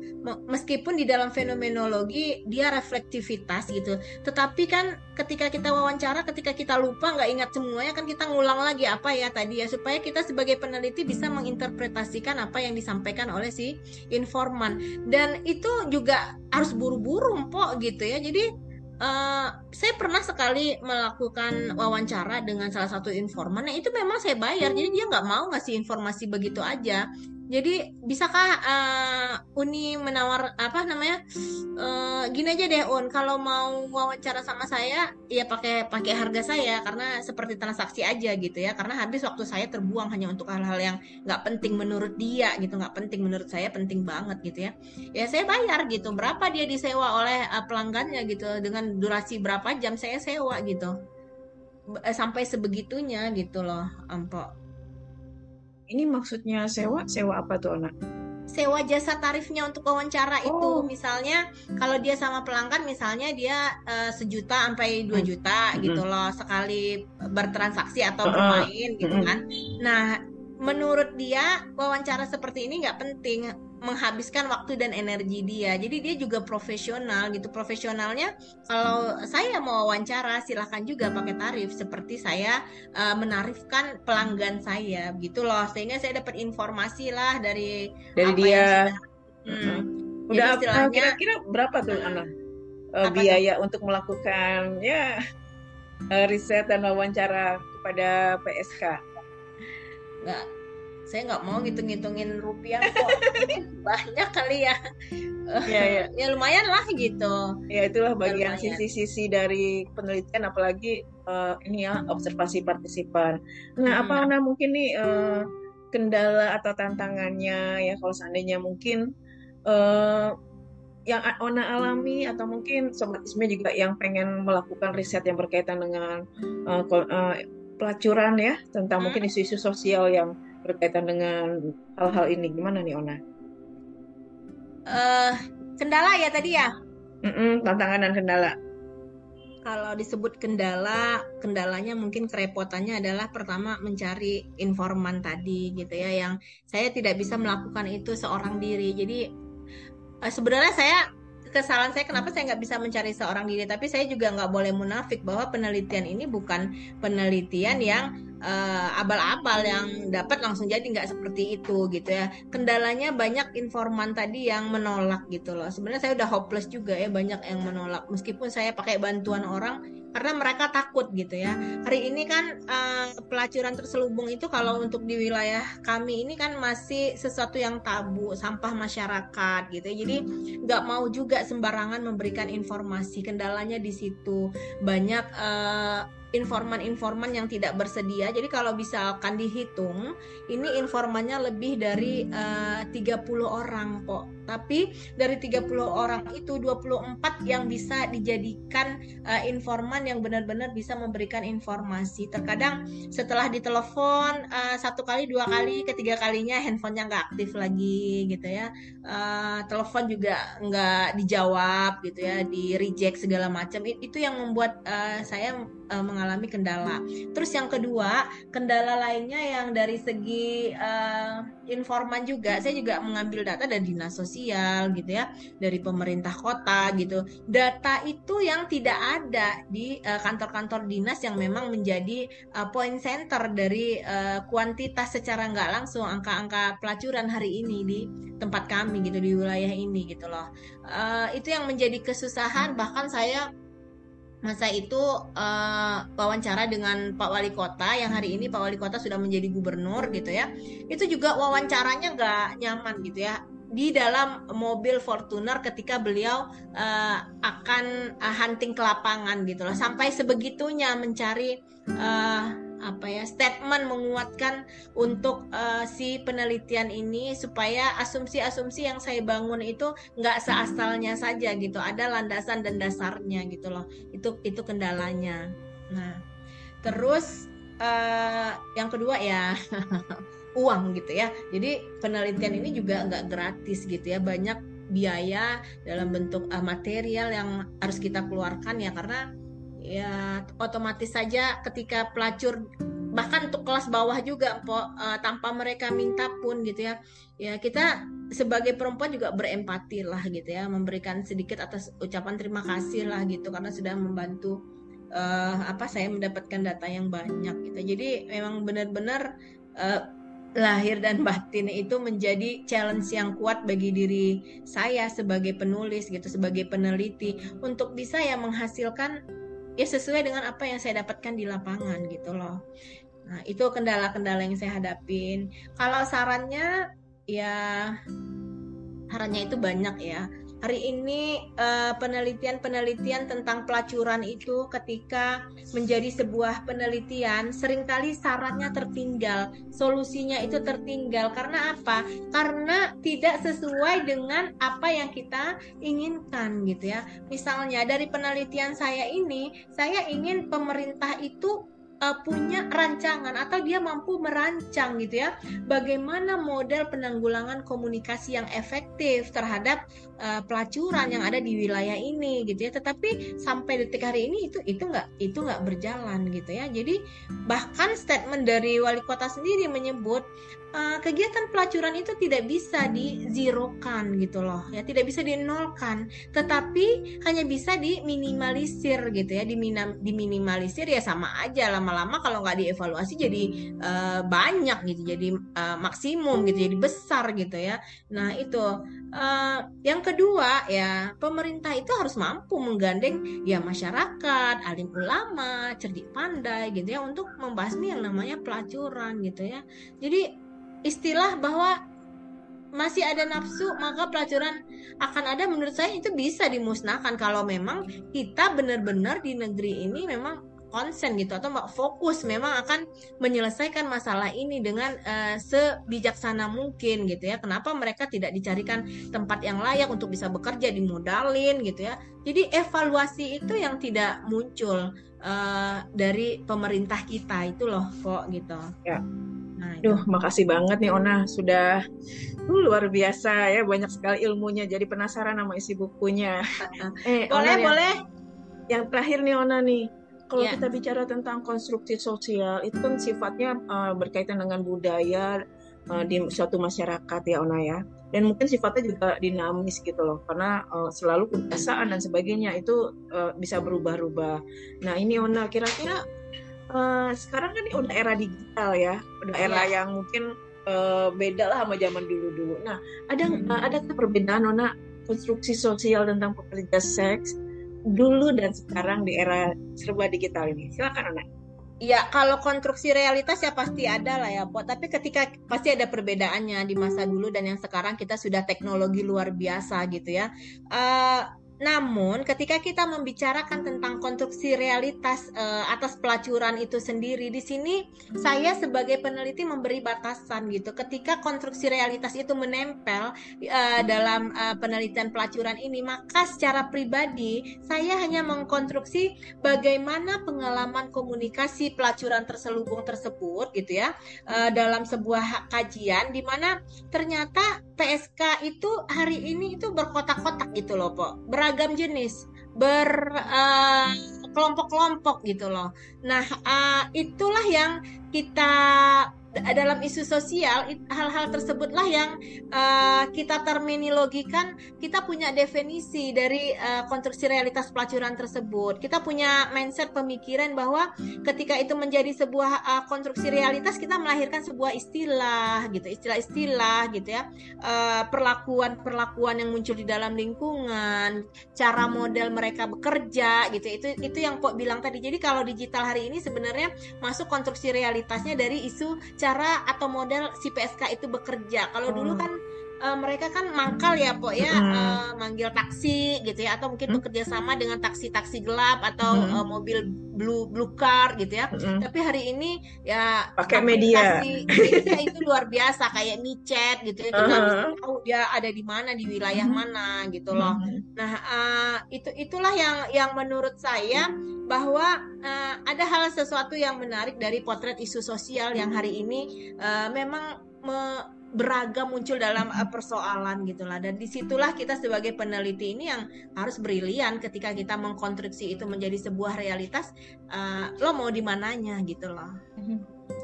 meskipun di dalam fenomenologi dia reflektivitas gitu, tetapi kan ketika kita wawancara, ketika kita lupa nggak ingat semuanya kan kita ngulang lagi apa ya tadi ya supaya kita sebagai peneliti bisa menginterpretasikan apa yang disampaikan oleh si informan dan itu juga harus buru-buru mpok gitu ya. Jadi Uh, saya pernah sekali melakukan wawancara dengan salah satu informan, nah itu memang saya bayar, jadi dia nggak mau ngasih informasi begitu aja. Jadi bisakah uh, Uni menawar apa namanya? Uh, gini aja deh Un, kalau mau wawancara sama saya ya pakai pakai harga saya karena seperti transaksi aja gitu ya. Karena habis waktu saya terbuang hanya untuk hal-hal yang nggak penting menurut dia gitu, nggak penting menurut saya penting banget gitu ya. Ya saya bayar gitu. Berapa dia disewa oleh uh, pelanggannya gitu dengan durasi berapa jam saya sewa gitu. Sampai sebegitunya gitu loh, Ampok ini maksudnya sewa sewa apa tuh anak sewa jasa tarifnya untuk wawancara oh. itu misalnya kalau dia sama pelanggan misalnya dia uh, sejuta sampai dua hmm. juta hmm. gitu loh sekali bertransaksi atau bermain gitu hmm. kan nah menurut dia wawancara seperti ini nggak penting menghabiskan waktu dan energi dia. Jadi dia juga profesional gitu. Profesionalnya kalau saya mau wawancara silahkan juga pakai tarif seperti saya uh, menarifkan pelanggan saya gitu loh. Sehingga saya dapat informasi lah dari dari dia. hmm. Udah kira-kira berapa tuh anak uh, biaya itu? untuk melakukan ya uh, riset dan wawancara kepada PSK? Nggak saya nggak mau ngitung-ngitungin rupiah kok (laughs) banyak kali ya ya, ya. (laughs) ya lumayan lah gitu ya itulah bagian sisi-sisi dari penelitian apalagi uh, ini ya observasi partisipan nah hmm. apa nah mungkin nih uh, kendala atau tantangannya ya kalau seandainya mungkin uh, yang Ona alami atau mungkin sobat Isme juga yang pengen melakukan riset yang berkaitan dengan uh, uh, pelacuran ya tentang hmm. mungkin isu-isu sosial yang berkaitan dengan hal-hal ini gimana nih Ona? Uh, kendala ya tadi ya? Mm-mm, tantangan dan kendala. Kalau disebut kendala, kendalanya mungkin kerepotannya adalah pertama mencari informan tadi gitu ya, yang saya tidak bisa melakukan itu seorang diri. Jadi uh, sebenarnya saya kesalahan saya kenapa saya nggak bisa mencari seorang diri tapi saya juga nggak boleh munafik bahwa penelitian ini bukan penelitian yang uh, abal-abal yang dapat langsung jadi nggak seperti itu gitu ya kendalanya banyak informan tadi yang menolak gitu loh sebenarnya saya udah hopeless juga ya banyak yang menolak meskipun saya pakai bantuan orang karena mereka takut gitu ya. Hari ini kan uh, pelacuran terselubung itu kalau untuk di wilayah kami ini kan masih sesuatu yang tabu, sampah masyarakat gitu. Ya. Jadi nggak mau juga sembarangan memberikan informasi. Kendalanya di situ banyak uh, informan-informan yang tidak bersedia. Jadi kalau misalkan dihitung, ini informannya lebih dari eh, uh, 30 orang kok. Tapi dari 30 orang itu 24 yang bisa dijadikan uh, informan yang benar-benar bisa memberikan informasi. Terkadang setelah ditelepon uh, satu kali, dua kali, ketiga kalinya handphonenya nggak aktif lagi gitu ya. Uh, telepon juga nggak dijawab gitu ya, di reject segala macam. Itu yang membuat uh, saya mengalami kendala. Terus yang kedua, kendala lainnya yang dari segi uh, informan juga, saya juga mengambil data dari dinas sosial gitu ya, dari pemerintah kota gitu. Data itu yang tidak ada di kantor kantor-kantor dinas yang memang menjadi uh, point center dari uh, kuantitas secara nggak langsung angka-angka pelacuran hari ini di tempat kami gitu di wilayah ini gitu loh. Uh, itu yang menjadi kesusahan bahkan saya masa itu uh, wawancara dengan Pak Wali Kota yang hari ini Pak Wali Kota sudah menjadi gubernur gitu ya. Itu juga wawancaranya nggak nyaman gitu ya di dalam mobil Fortuner ketika beliau uh, akan uh, hunting ke lapangan gitu loh. Sampai sebegitunya mencari uh, apa ya statement menguatkan untuk uh, si penelitian ini supaya asumsi-asumsi yang saya bangun itu nggak seasalnya saja gitu ada landasan dan dasarnya gitu loh itu itu kendalanya. Nah terus uh, yang kedua ya (laughs) uang gitu ya. Jadi penelitian ini juga nggak gratis gitu ya banyak biaya dalam bentuk uh, material yang harus kita keluarkan ya karena ya otomatis saja ketika pelacur bahkan untuk kelas bawah juga po, uh, tanpa mereka minta pun gitu ya. Ya kita sebagai perempuan juga berempati lah gitu ya memberikan sedikit atas ucapan terima kasih lah gitu karena sudah membantu uh, apa saya mendapatkan data yang banyak gitu. Jadi memang benar-benar uh, lahir dan batin itu menjadi challenge yang kuat bagi diri saya sebagai penulis gitu sebagai peneliti. Untuk bisa ya menghasilkan ya sesuai dengan apa yang saya dapatkan di lapangan gitu loh. Nah, itu kendala-kendala yang saya hadapin. Kalau sarannya ya sarannya itu banyak ya. Hari ini eh, penelitian-penelitian tentang pelacuran itu ketika menjadi sebuah penelitian sering kali syaratnya tertinggal, solusinya itu tertinggal karena apa? Karena tidak sesuai dengan apa yang kita inginkan gitu ya. Misalnya dari penelitian saya ini, saya ingin pemerintah itu uh, punya rancangan atau dia mampu merancang gitu ya bagaimana model penanggulangan komunikasi yang efektif terhadap uh, pelacuran yang ada di wilayah ini gitu ya. Tetapi sampai detik hari ini itu itu nggak itu nggak berjalan gitu ya. Jadi bahkan statement dari wali kota sendiri menyebut uh, kegiatan pelacuran itu tidak bisa dizerokan gitu loh ya. Tidak bisa dinolkan tetapi hanya bisa diminimalisir gitu ya. Diminam, diminimalisir ya sama aja. Lama-lama kalau nggak dievaluasi jadi uh, banyak gitu jadi uh, maksimum gitu jadi besar gitu ya. Nah itu uh, yang kedua ya pemerintah itu harus mampu menggandeng ya masyarakat alim ulama cerdik pandai gitu ya untuk membahas nih yang namanya pelacuran gitu ya. Jadi istilah bahwa masih ada nafsu maka pelacuran akan ada menurut saya itu bisa dimusnahkan kalau memang kita benar-benar di negeri ini memang konsen gitu atau fokus memang akan menyelesaikan masalah ini dengan uh, sebijaksana mungkin gitu ya. Kenapa mereka tidak dicarikan tempat yang layak untuk bisa bekerja dimodalin gitu ya. Jadi evaluasi itu yang tidak muncul uh, dari pemerintah kita itu loh kok gitu. Ya. Nah, Duh, makasih banget nih Ona sudah uh, luar biasa ya banyak sekali ilmunya. Jadi penasaran sama isi bukunya. eh, boleh, Ona, boleh. Yang, yang terakhir nih Ona nih kalau yeah. kita bicara tentang konstruksi sosial itu kan sifatnya uh, berkaitan dengan budaya uh, di suatu masyarakat ya Ona ya dan mungkin sifatnya juga dinamis gitu loh karena uh, selalu kebiasaan dan sebagainya itu uh, bisa berubah-ubah nah ini Ona kira-kira uh, sekarang kan ini udah era digital ya udah era yeah. yang mungkin uh, beda lah sama zaman dulu-dulu nah ada hmm. uh, ada perbedaan Ona konstruksi sosial tentang pekerja seks dulu dan sekarang di era serba digital ini? Silakan Ana. Ya, kalau konstruksi realitas ya pasti ada lah ya, Po. Tapi ketika pasti ada perbedaannya di masa dulu dan yang sekarang kita sudah teknologi luar biasa gitu ya. Uh, namun, ketika kita membicarakan tentang konstruksi realitas uh, atas pelacuran itu sendiri, di sini saya sebagai peneliti memberi batasan gitu. Ketika konstruksi realitas itu menempel uh, dalam uh, penelitian pelacuran ini, maka secara pribadi saya hanya mengkonstruksi bagaimana pengalaman komunikasi pelacuran terselubung tersebut, gitu ya, uh, dalam sebuah kajian, di mana ternyata PSK itu hari ini itu berkotak-kotak gitu loh, Po. Ber beragam jenis berkelompok-kelompok uh, gitu loh. Nah, uh, itulah yang kita dalam isu sosial hal-hal tersebutlah yang uh, kita terminologikan kita punya definisi dari uh, konstruksi realitas pelacuran tersebut. Kita punya mindset pemikiran bahwa ketika itu menjadi sebuah uh, konstruksi realitas kita melahirkan sebuah istilah gitu istilah-istilah gitu ya. Perlakuan-perlakuan uh, yang muncul di dalam lingkungan cara model mereka bekerja gitu itu itu yang kok bilang tadi. Jadi kalau digital hari ini sebenarnya masuk konstruksi realitasnya dari isu cara atau model si PSK itu bekerja. Kalau dulu hmm. kan uh, mereka kan mangkal ya po ya mm. uh, manggil taksi gitu ya atau mungkin mm. bekerja sama dengan taksi-taksi gelap atau mm. uh, mobil blue blue car gitu ya mm. tapi hari ini ya pakai media media itu luar biasa kayak micet gitu ya kita uh -huh. bisa tahu dia ada di mana di wilayah mm. mana gitu loh mm. nah uh, itu itulah yang yang menurut saya bahwa uh, ada hal sesuatu yang menarik dari potret isu sosial yang hari ini uh, memang me beragam muncul dalam uh, persoalan gitulah dan di situlah kita sebagai peneliti ini yang harus brilian ketika kita mengkonstruksi itu menjadi sebuah realitas uh, lo mau di mananya gitu loh. Mm-hmm.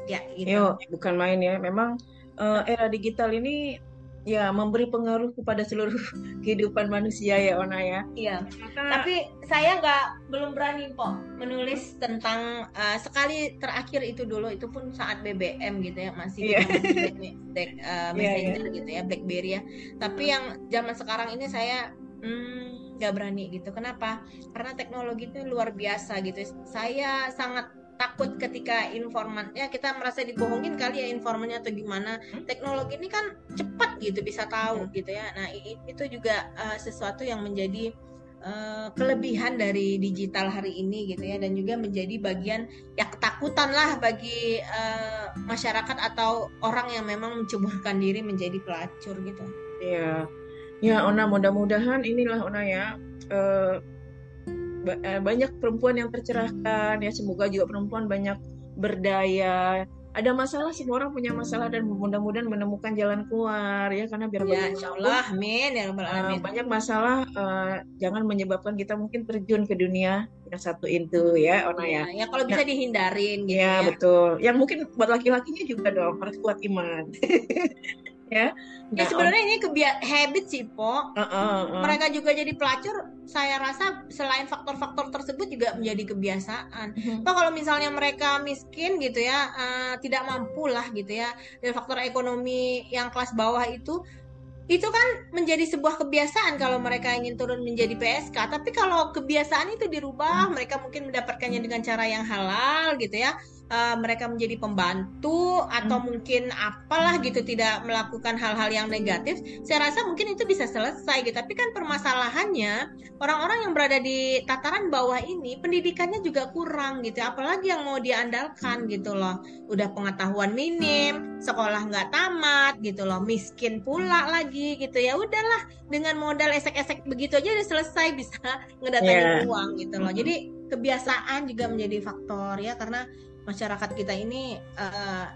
ya gitu. Yo, bukan main ya. Memang uh, era digital ini ya memberi pengaruh kepada seluruh (laughs) kehidupan manusia ya Ona ya. Iya. Maka... Tapi saya nggak belum berani kok menulis tentang uh, sekali terakhir itu dulu itu pun saat BBM gitu ya masih yeah. Black, uh, Messenger yeah, yeah. gitu ya BlackBerry ya. Tapi yang zaman sekarang ini saya hmm, nggak hmm, berani gitu. Kenapa? Karena teknologi itu luar biasa gitu. Saya sangat takut ketika informan ya kita merasa dibohongin kali ya informannya atau gimana. Teknologi ini kan cepat gitu bisa tahu gitu ya. Nah itu juga uh, sesuatu yang menjadi uh, kelebihan dari digital hari ini gitu ya. Dan juga menjadi bagian ya ketakutan lah bagi uh, masyarakat atau orang yang memang menceburkan diri menjadi pelacur gitu. Ya ya Ona mudah-mudahan inilah Ona ya uh banyak perempuan yang tercerahkan ya semoga juga perempuan banyak berdaya. Ada masalah semua orang punya masalah dan mudah-mudahan menemukan jalan keluar ya karena biar ya, Allah amin ya uh, banyak masalah uh, jangan menyebabkan kita mungkin terjun ke dunia yang satu itu ya Ona ya. Ya, ya kalau bisa nah, dihindarin gitu ya, ya. betul. Yang mungkin buat laki-lakinya juga dong harus kuat iman (laughs) ya. Ya sebenarnya ini kebiasaan habit sih, Po. Uh, uh, uh. Mereka juga jadi pelacur, saya rasa selain faktor-faktor tersebut juga menjadi kebiasaan. Uh-huh. Pak kalau misalnya mereka miskin gitu ya, uh, tidak mampu lah gitu ya, dan faktor ekonomi yang kelas bawah itu itu kan menjadi sebuah kebiasaan kalau mereka ingin turun menjadi PSK. Tapi kalau kebiasaan itu dirubah, mereka mungkin mendapatkannya dengan cara yang halal gitu ya uh, mereka menjadi pembantu atau hmm. mungkin apalah gitu tidak melakukan hal-hal yang negatif, saya rasa mungkin itu bisa selesai gitu. Tapi kan permasalahannya orang-orang yang berada di tataran bawah ini pendidikannya juga kurang gitu. Apalagi yang mau diandalkan gitu loh. Udah pengetahuan minim, sekolah nggak tamat gitu loh, miskin pula lagi gitu ya. Udahlah dengan modal esek-esek begitu aja udah selesai bisa ngedatangin yeah. uang gitu loh. Jadi kebiasaan juga menjadi faktor ya karena masyarakat kita ini uh,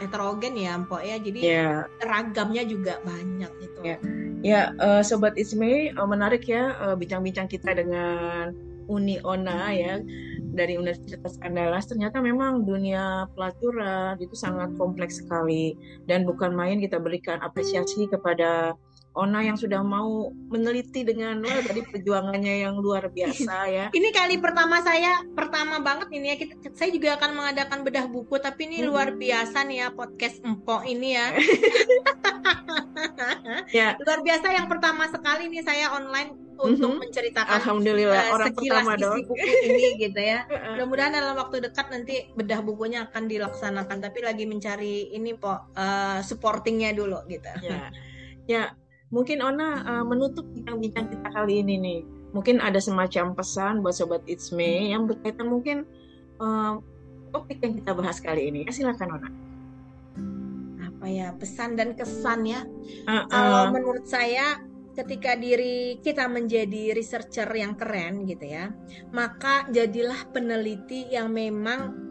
heterogen ya Mpok ya jadi yeah. ragamnya juga banyak gitu ya yeah. uh, sobat Isme uh, menarik ya bincang-bincang uh, kita dengan Uni Ona ya dari Universitas Andalas ternyata memang dunia pelacuran itu sangat kompleks sekali dan bukan main kita berikan apresiasi kepada Ona yang sudah mau meneliti dengan wah tadi perjuangannya yang luar biasa (laughs) ya. Ini kali pertama saya pertama banget ini ya kita, saya juga akan mengadakan bedah buku tapi ini hmm. luar biasa nih ya podcast Empo ini ya. (laughs) (laughs) ya. Luar biasa yang pertama sekali nih saya online untuk mm-hmm. menceritakan Alhamdulillah uh, orang pertama dong. buku ini gitu ya. Mudah-mudahan dalam waktu dekat nanti bedah bukunya akan dilaksanakan tapi lagi mencari ini po uh, supportingnya dulu gitu. Ya. Ya, mungkin Ona uh, menutup bincang-bincang kita kali ini nih. Mungkin ada semacam pesan buat sobat It's Me yang berkaitan mungkin uh, topik yang kita bahas kali ini. Ya, silakan Ona. Apa ya pesan dan kesan ya? Uh, uh. Kalau menurut saya ketika diri kita menjadi researcher yang keren gitu ya, maka jadilah peneliti yang memang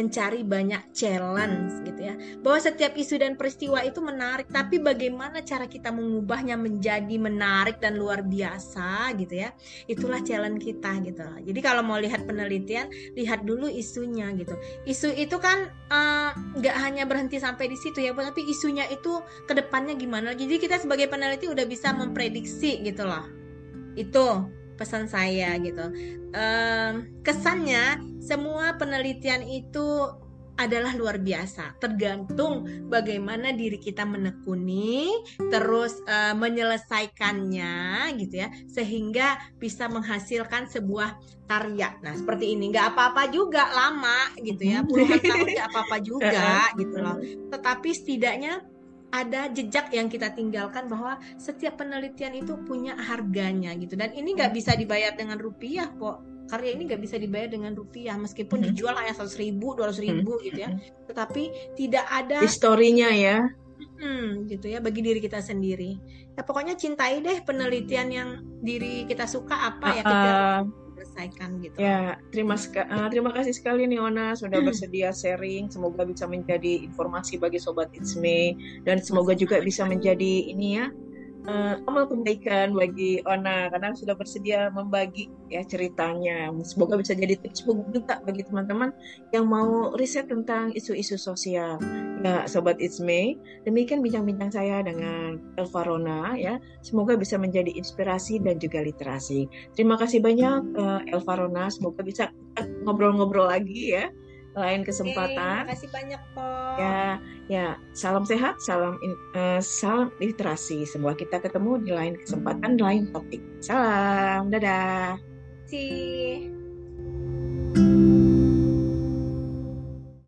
mencari banyak challenge gitu ya. Bahwa setiap isu dan peristiwa itu menarik, tapi bagaimana cara kita mengubahnya menjadi menarik dan luar biasa gitu ya. Itulah challenge kita gitu. Jadi kalau mau lihat penelitian, lihat dulu isunya gitu. Isu itu kan eh, nggak uh, hanya berhenti sampai di situ ya, tapi isunya itu ke depannya gimana. Jadi kita sebagai peneliti udah bisa memprediksi gitu loh. Itu pesan saya gitu. Um, kesannya semua penelitian itu adalah luar biasa, tergantung bagaimana diri kita menekuni, terus uh, menyelesaikannya, gitu ya, sehingga bisa menghasilkan sebuah karya. Nah, seperti ini nggak apa-apa juga lama, gitu ya, puluhan tahun nggak apa-apa (laughs) juga, gitu loh. Tetapi setidaknya ada jejak yang kita tinggalkan bahwa setiap penelitian itu punya harganya gitu. Dan ini nggak bisa dibayar dengan rupiah kok. Karya ini nggak bisa dibayar dengan rupiah meskipun hmm. dijual hanya seratus ribu dua ratus ribu hmm. gitu ya. Tetapi tidak ada historinya ya. Hmm, gitu ya bagi diri kita sendiri. Ya pokoknya cintai deh penelitian yang diri kita suka apa uh, ya kita selesaikan gitu. Ya, terima uh, terima kasih sekali nih Ona sudah bersedia sharing. Semoga bisa menjadi informasi bagi sobat It's Me dan semoga juga bisa menjadi ini ya uh, amal kebaikan bagi Ona karena sudah bersedia membagi ya ceritanya. Semoga bisa jadi tips juga bagi teman-teman yang mau riset tentang isu-isu sosial. Ya, sobat It's Me, demikian bincang-bincang saya dengan Elva Rona ya. Semoga bisa menjadi inspirasi dan juga literasi. Terima kasih banyak uh, Elva Rona. Semoga bisa ngobrol-ngobrol lagi ya lain kesempatan. Terima kasih banyak po. Ya, ya. Salam sehat, salam uh, salam literasi. Semoga kita ketemu di lain kesempatan, di lain topik. Salam, dadah. See.